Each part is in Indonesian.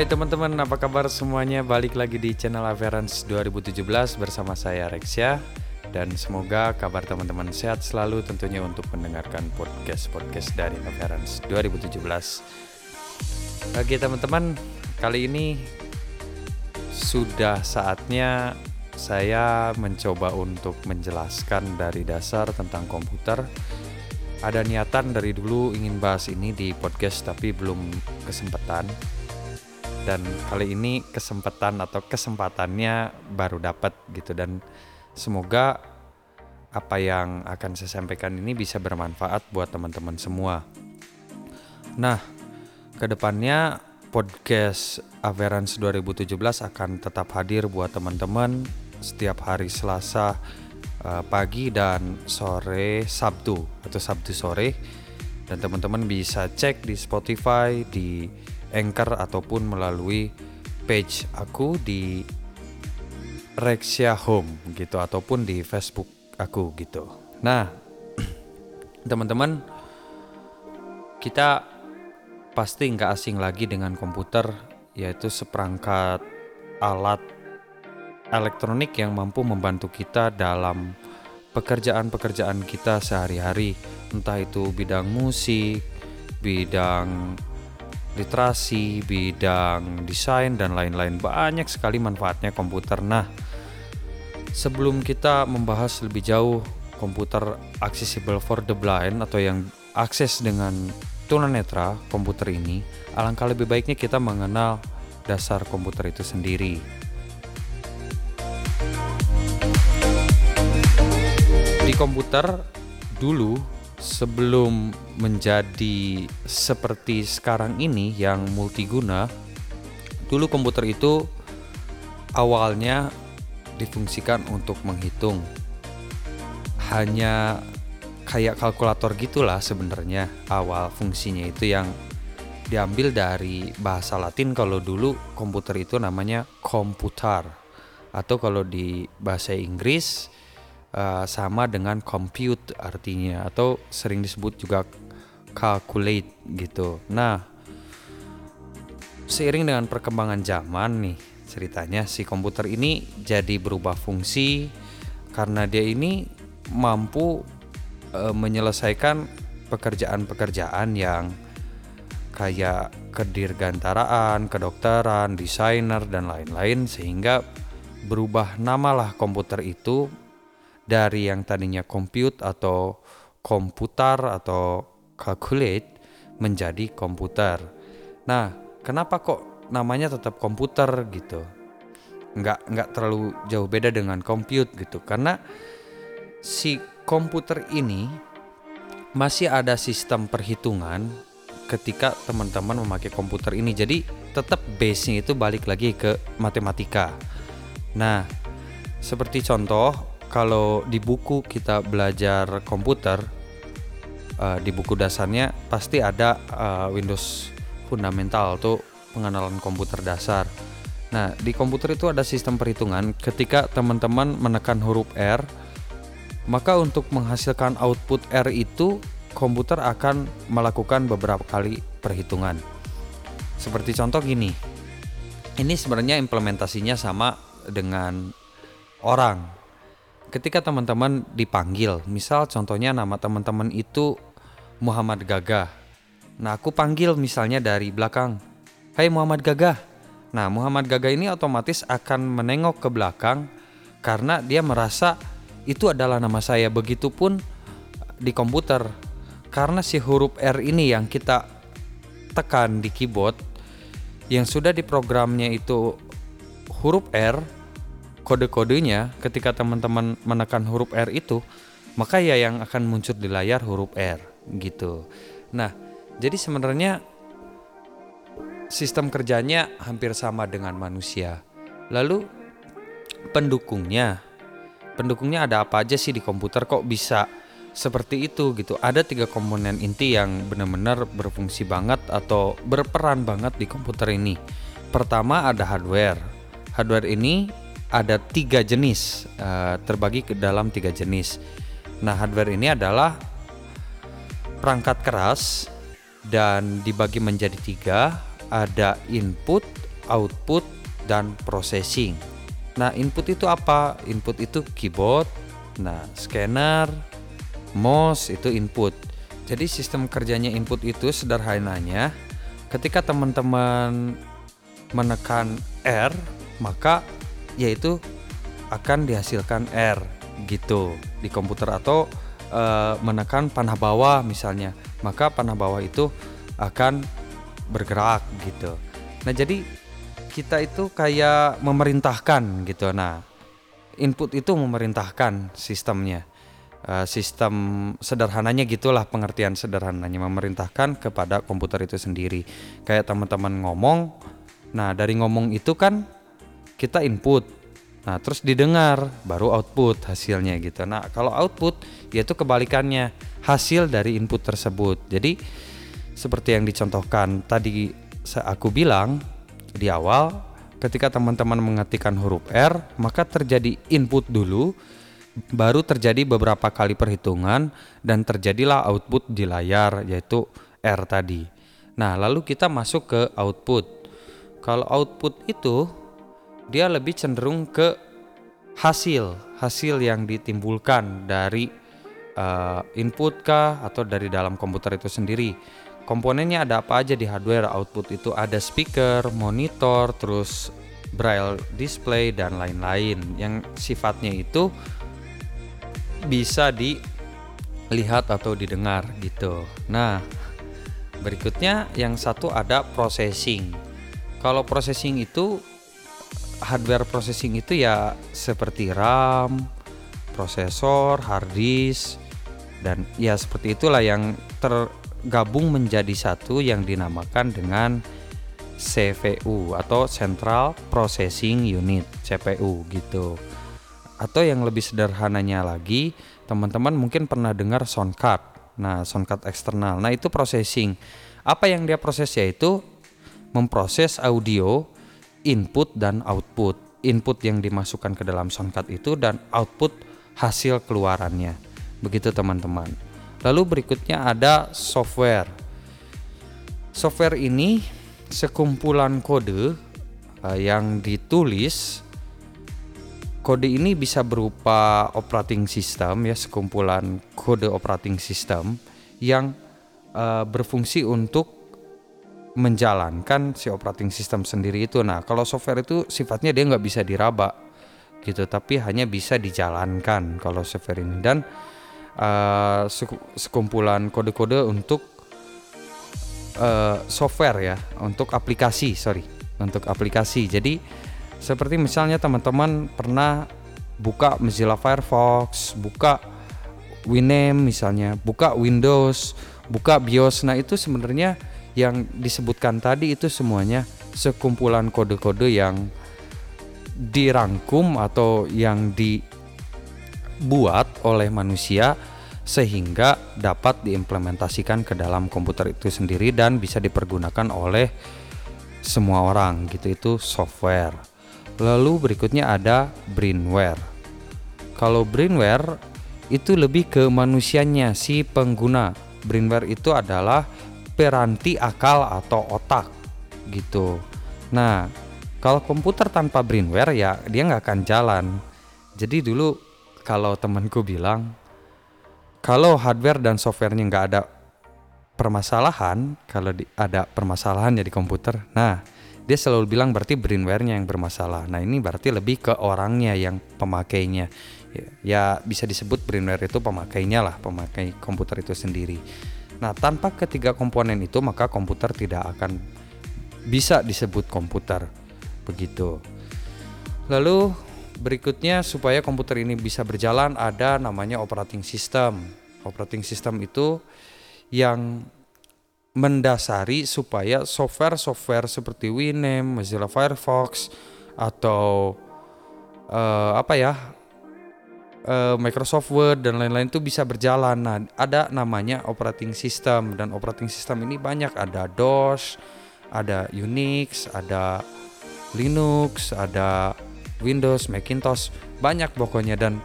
Hai teman-teman, apa kabar semuanya? Balik lagi di channel Averance 2017 bersama saya Rexia dan semoga kabar teman-teman sehat selalu tentunya untuk mendengarkan podcast-podcast dari Averance 2017. Oke teman-teman, kali ini sudah saatnya saya mencoba untuk menjelaskan dari dasar tentang komputer. Ada niatan dari dulu ingin bahas ini di podcast tapi belum kesempatan dan kali ini kesempatan atau kesempatannya baru dapat gitu dan semoga apa yang akan saya sampaikan ini bisa bermanfaat buat teman-teman semua. Nah, ke depannya podcast Averance 2017 akan tetap hadir buat teman-teman setiap hari Selasa uh, pagi dan sore Sabtu atau Sabtu sore dan teman-teman bisa cek di Spotify di Anchor ataupun melalui page aku di Rexia Home gitu ataupun di Facebook aku gitu. Nah, teman-teman, kita pasti nggak asing lagi dengan komputer, yaitu seperangkat alat elektronik yang mampu membantu kita dalam pekerjaan-pekerjaan kita sehari-hari, entah itu bidang musik, bidang literasi, bidang desain dan lain-lain. Banyak sekali manfaatnya komputer. Nah, sebelum kita membahas lebih jauh komputer accessible for the blind atau yang akses dengan tunanetra komputer ini, alangkah lebih baiknya kita mengenal dasar komputer itu sendiri. Di komputer dulu sebelum menjadi seperti sekarang ini yang multiguna, dulu komputer itu awalnya difungsikan untuk menghitung. Hanya kayak kalkulator gitulah sebenarnya awal fungsinya itu yang diambil dari bahasa Latin kalau dulu komputer itu namanya komputer atau kalau di bahasa Inggris uh, sama dengan compute artinya atau sering disebut juga calculate gitu. Nah, seiring dengan perkembangan zaman nih ceritanya si komputer ini jadi berubah fungsi karena dia ini mampu uh, menyelesaikan pekerjaan-pekerjaan yang kayak kedirgantaraan, kedokteran, desainer dan lain-lain sehingga berubah namalah komputer itu dari yang tadinya compute atau komputer atau calculate menjadi komputer. Nah, kenapa kok namanya tetap komputer gitu? Nggak nggak terlalu jauh beda dengan compute gitu, karena si komputer ini masih ada sistem perhitungan ketika teman-teman memakai komputer ini. Jadi tetap base-nya itu balik lagi ke matematika. Nah, seperti contoh kalau di buku kita belajar komputer uh, di buku dasarnya pasti ada uh, Windows fundamental tuh pengenalan komputer dasar. Nah, di komputer itu ada sistem perhitungan ketika teman-teman menekan huruf R, maka untuk menghasilkan output R itu komputer akan melakukan beberapa kali perhitungan. Seperti contoh gini. Ini sebenarnya implementasinya sama dengan orang ketika teman-teman dipanggil, misal contohnya nama teman-teman itu Muhammad Gagah. Nah, aku panggil misalnya dari belakang, "Hai Muhammad Gagah." Nah, Muhammad Gagah ini otomatis akan menengok ke belakang karena dia merasa itu adalah nama saya. Begitupun di komputer. Karena si huruf R ini yang kita tekan di keyboard yang sudah di programnya itu huruf R kode-kodenya ketika teman-teman menekan huruf R itu, maka ya yang akan muncul di layar huruf R gitu. Nah, jadi sebenarnya sistem kerjanya hampir sama dengan manusia. Lalu pendukungnya, pendukungnya ada apa aja sih di komputer kok bisa seperti itu gitu. Ada tiga komponen inti yang benar-benar berfungsi banget atau berperan banget di komputer ini. Pertama ada hardware. Hardware ini ada tiga jenis uh, terbagi ke dalam tiga jenis. Nah hardware ini adalah perangkat keras dan dibagi menjadi tiga. Ada input, output, dan processing. Nah, input itu apa? Input itu keyboard, nah scanner, mouse itu input. Jadi sistem kerjanya input itu sederhananya ketika teman-teman menekan R, maka yaitu akan dihasilkan R gitu di komputer atau e, menekan panah bawah misalnya, maka panah bawah itu akan bergerak gitu. Nah, jadi kita itu kayak memerintahkan gitu. Nah, input itu memerintahkan sistemnya. Uh, sistem sederhananya gitulah pengertian sederhananya memerintahkan kepada komputer itu sendiri. Kayak teman-teman ngomong, nah dari ngomong itu kan kita input, nah terus didengar baru output hasilnya gitu. Nah kalau output yaitu kebalikannya hasil dari input tersebut. Jadi seperti yang dicontohkan tadi aku bilang di awal ketika teman-teman mengetikkan huruf R maka terjadi input dulu baru terjadi beberapa kali perhitungan dan terjadilah output di layar yaitu R tadi. Nah, lalu kita masuk ke output. Kalau output itu dia lebih cenderung ke hasil, hasil yang ditimbulkan dari uh, input kah atau dari dalam komputer itu sendiri komponennya ada apa aja di hardware output itu ada speaker, monitor, terus braille display dan lain-lain yang sifatnya itu bisa dilihat atau didengar gitu. Nah, berikutnya yang satu ada processing. Kalau processing itu hardware processing itu ya seperti RAM, prosesor, hard disk dan ya seperti itulah yang ter gabung menjadi satu yang dinamakan dengan CPU atau Central Processing Unit CPU gitu. Atau yang lebih sederhananya lagi, teman-teman mungkin pernah dengar sound card. Nah, sound card eksternal. Nah, itu processing. Apa yang dia proses yaitu memproses audio, input dan output. Input yang dimasukkan ke dalam sound card itu dan output hasil keluarannya. Begitu teman-teman. Lalu berikutnya ada software. Software ini sekumpulan kode uh, yang ditulis. Kode ini bisa berupa operating system ya, sekumpulan kode operating system yang uh, berfungsi untuk menjalankan si operating system sendiri itu. Nah, kalau software itu sifatnya dia nggak bisa diraba gitu, tapi hanya bisa dijalankan kalau software ini dan uh, sekumpulan kode-kode untuk uh, software ya, untuk aplikasi, sorry, untuk aplikasi. Jadi seperti misalnya teman-teman pernah buka Mozilla Firefox, buka Winamp misalnya, buka Windows, buka BIOS. Nah, itu sebenarnya yang disebutkan tadi itu semuanya sekumpulan kode-kode yang dirangkum atau yang di dibuat oleh manusia sehingga dapat diimplementasikan ke dalam komputer itu sendiri dan bisa dipergunakan oleh semua orang gitu itu software. Lalu berikutnya ada brainware. Kalau brainware itu lebih ke manusianya si pengguna. Brainware itu adalah peranti akal atau otak gitu. Nah, kalau komputer tanpa brainware ya dia nggak akan jalan. Jadi dulu kalau temanku bilang kalau hardware dan softwarenya nggak ada permasalahan, kalau di, ada permasalahannya di komputer, nah dia selalu bilang berarti brainware-nya yang bermasalah. Nah ini berarti lebih ke orangnya yang pemakainya. Ya, ya bisa disebut brainware itu pemakainya lah, pemakai komputer itu sendiri. Nah tanpa ketiga komponen itu maka komputer tidak akan bisa disebut komputer begitu. Lalu Berikutnya supaya komputer ini bisa berjalan ada namanya operating system. Operating system itu yang mendasari supaya software-software seperti Winamp, Mozilla Firefox atau uh, apa ya uh, Microsoft Word dan lain-lain itu bisa berjalan. Nah, ada namanya operating system dan operating system ini banyak ada DOS, ada Unix, ada Linux, ada Windows, Macintosh, banyak pokoknya dan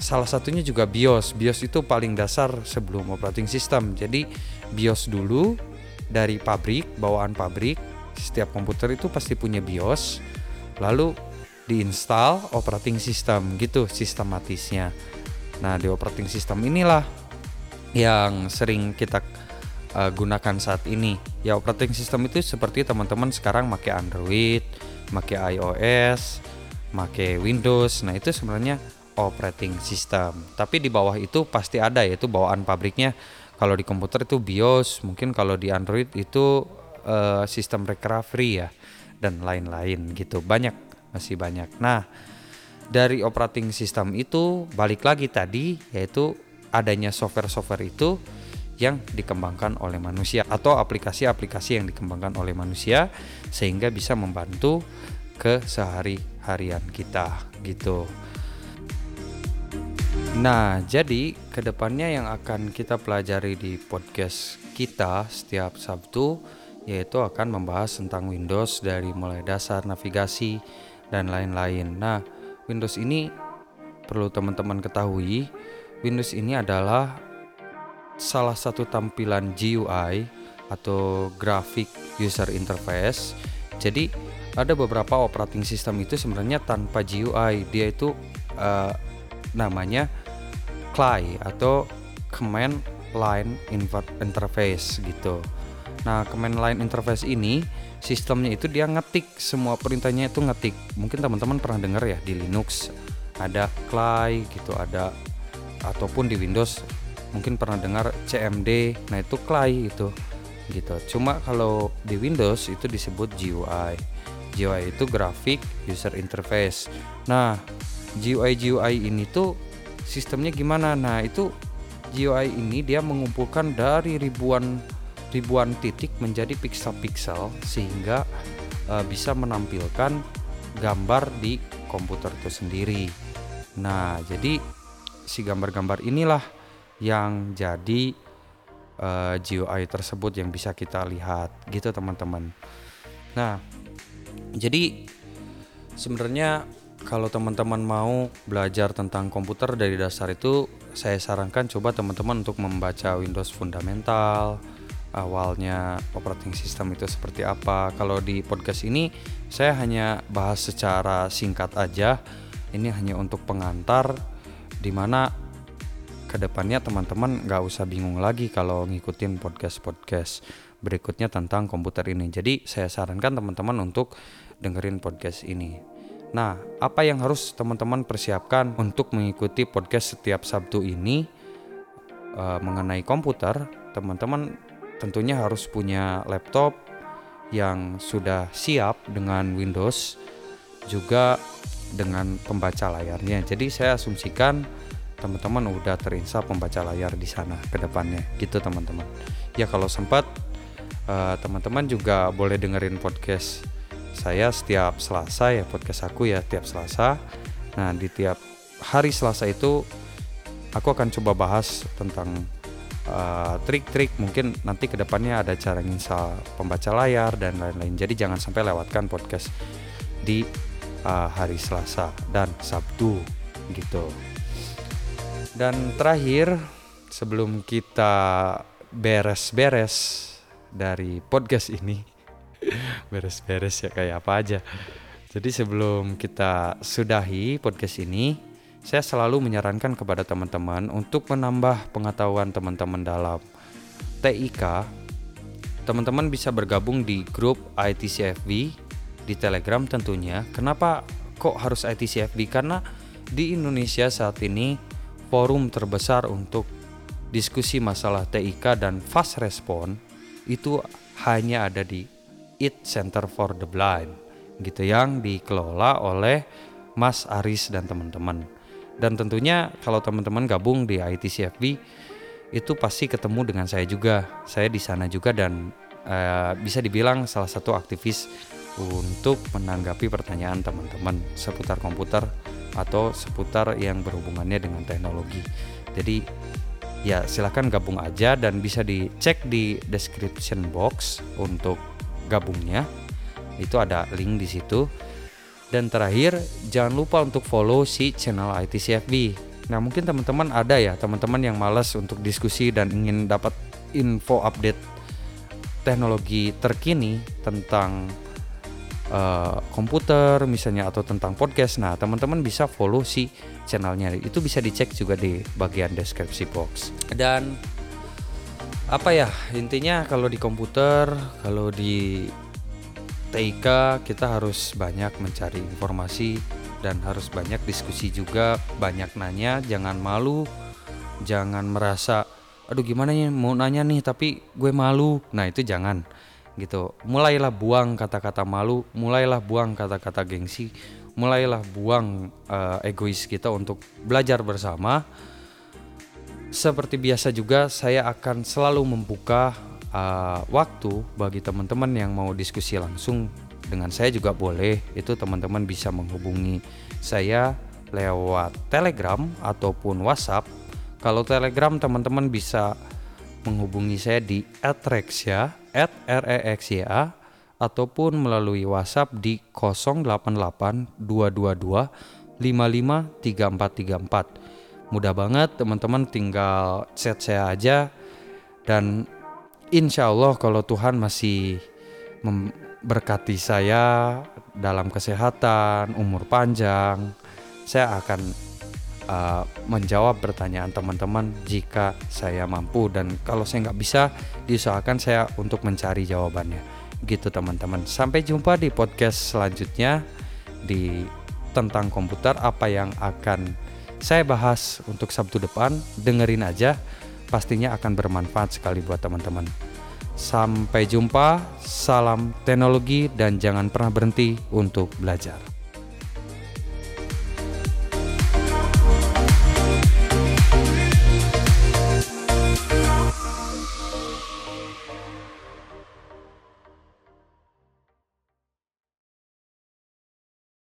salah satunya juga BIOS. BIOS itu paling dasar sebelum operating system. Jadi BIOS dulu dari pabrik, bawaan pabrik setiap komputer itu pasti punya BIOS lalu diinstal operating system gitu sistematisnya. Nah di operating system inilah yang sering kita uh, gunakan saat ini. Ya operating system itu seperti teman-teman sekarang pakai Android pakai iOS pakai Windows. Nah itu sebenarnya operating system. Tapi di bawah itu pasti ada yaitu bawaan pabriknya. Kalau di komputer itu BIOS mungkin kalau di Android itu uh, sistem recovery ya dan lain-lain gitu. Banyak masih banyak nah dari operating system itu balik lagi tadi yaitu adanya software-software itu yang dikembangkan oleh manusia atau aplikasi-aplikasi yang dikembangkan oleh manusia sehingga bisa membantu ke sehari-harian kita gitu. Nah, jadi ke depannya yang akan kita pelajari di podcast kita setiap Sabtu yaitu akan membahas tentang Windows dari mulai dasar navigasi dan lain-lain. Nah, Windows ini perlu teman-teman ketahui, Windows ini adalah salah satu tampilan GUI atau graphic user interface. Jadi ada beberapa operating system itu sebenarnya tanpa GUI, dia itu uh, namanya CLI atau Command Line Interface gitu. Nah, Command Line Interface ini sistemnya itu dia ngetik semua perintahnya itu ngetik. Mungkin teman-teman pernah dengar ya di Linux ada CLI gitu, ada ataupun di Windows mungkin pernah dengar CMD. Nah, itu CLI itu gitu. Cuma kalau di Windows itu disebut GUI. GUI itu Graphic User Interface. Nah, GUI GUI ini tuh sistemnya gimana nah itu GUI ini dia mengumpulkan dari ribuan ribuan titik menjadi pixel-pixel sehingga uh, bisa menampilkan gambar di komputer itu sendiri. Nah, jadi si gambar-gambar inilah yang jadi uh, eh, GUI tersebut yang bisa kita lihat gitu teman-teman. Nah, jadi sebenarnya kalau teman-teman mau belajar tentang komputer dari dasar itu saya sarankan coba teman-teman untuk membaca Windows fundamental awalnya operating system itu seperti apa. Kalau di podcast ini saya hanya bahas secara singkat aja. Ini hanya untuk pengantar di mana ke depannya teman-teman nggak usah bingung lagi kalau ngikutin podcast-podcast berikutnya tentang komputer ini. Jadi saya sarankan teman-teman untuk dengerin podcast ini. Nah, apa yang harus teman-teman persiapkan untuk mengikuti podcast setiap Sabtu ini? Uh, mengenai komputer? Teman-teman tentunya harus punya laptop yang sudah siap dengan Windows juga dengan pembaca layarnya. Jadi saya asumsikan teman-teman udah terinstal pembaca layar di sana ke depannya gitu teman-teman. Ya kalau sempat uh, teman-teman juga boleh dengerin podcast saya setiap Selasa ya podcast aku ya tiap Selasa. Nah di tiap hari Selasa itu aku akan coba bahas tentang uh, trik-trik mungkin nanti ke depannya ada cara nginstal pembaca layar dan lain-lain. Jadi jangan sampai lewatkan podcast di uh, hari Selasa dan Sabtu gitu. Dan terakhir sebelum kita beres-beres dari podcast ini beres-beres ya kayak apa aja. Jadi sebelum kita sudahi podcast ini, saya selalu menyarankan kepada teman-teman untuk menambah pengetahuan teman-teman dalam TIK. Teman-teman bisa bergabung di grup ITCFB di Telegram tentunya. Kenapa kok harus ITCFB? Karena di Indonesia saat ini forum terbesar untuk diskusi masalah TIK dan fast respon itu hanya ada di It Center for the Blind gitu yang dikelola oleh Mas Aris dan teman-teman. Dan tentunya kalau teman-teman gabung di ITCFB itu pasti ketemu dengan saya juga. Saya di sana juga dan uh, bisa dibilang salah satu aktivis untuk menanggapi pertanyaan teman-teman seputar komputer atau seputar yang berhubungannya dengan teknologi. Jadi ya silahkan gabung aja dan bisa dicek di description box untuk gabungnya. Itu ada link di situ. Dan terakhir, jangan lupa untuk follow si channel ITCFB. Nah, mungkin teman-teman ada ya, teman-teman yang malas untuk diskusi dan ingin dapat info update teknologi terkini tentang uh, komputer misalnya atau tentang podcast. Nah, teman-teman bisa follow si channelnya. Itu bisa dicek juga di bagian deskripsi box. Dan apa ya intinya kalau di komputer, kalau di TIK kita harus banyak mencari informasi dan harus banyak diskusi juga, banyak nanya, jangan malu, jangan merasa aduh gimana ya mau nanya nih tapi gue malu. Nah, itu jangan gitu. Mulailah buang kata-kata malu, mulailah buang kata-kata gengsi, mulailah buang uh, egois kita untuk belajar bersama. Seperti biasa juga saya akan selalu membuka uh, waktu bagi teman-teman yang mau diskusi langsung dengan saya juga boleh. Itu teman-teman bisa menghubungi saya lewat Telegram ataupun WhatsApp kalau Telegram teman-teman bisa menghubungi saya di @rexya @rexya ataupun melalui WhatsApp di 088222 553434. Mudah banget teman-teman tinggal chat saya aja dan insya Allah kalau Tuhan masih memberkati saya dalam kesehatan, umur panjang, saya akan uh, menjawab pertanyaan teman-teman jika saya mampu. Dan kalau saya nggak bisa diusahakan saya untuk mencari jawabannya. Gitu teman-teman. Sampai jumpa di podcast selanjutnya di tentang komputer. Apa yang akan saya bahas untuk Sabtu depan dengerin aja pastinya akan bermanfaat sekali buat teman-teman. Sampai jumpa salam teknologi dan jangan pernah berhenti untuk belajar